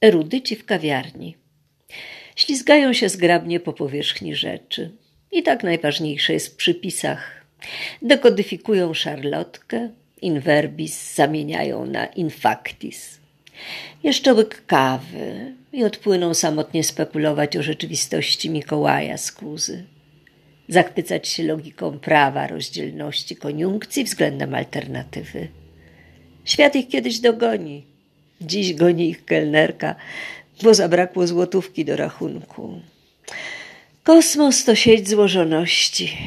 Erudyci w kawiarni. Ślizgają się zgrabnie po powierzchni rzeczy. I tak najważniejsze jest w przypisach. Dekodyfikują szarlotkę, inverbis zamieniają na infactis. Jeszcze łyk kawy i odpłyną samotnie spekulować o rzeczywistości Mikołaja z Kuzy. Zachwycać się logiką prawa, rozdzielności, koniunkcji względem alternatywy. Świat ich kiedyś dogoni. Dziś goni ich kelnerka, bo zabrakło złotówki do rachunku. Kosmos to sieć złożoności.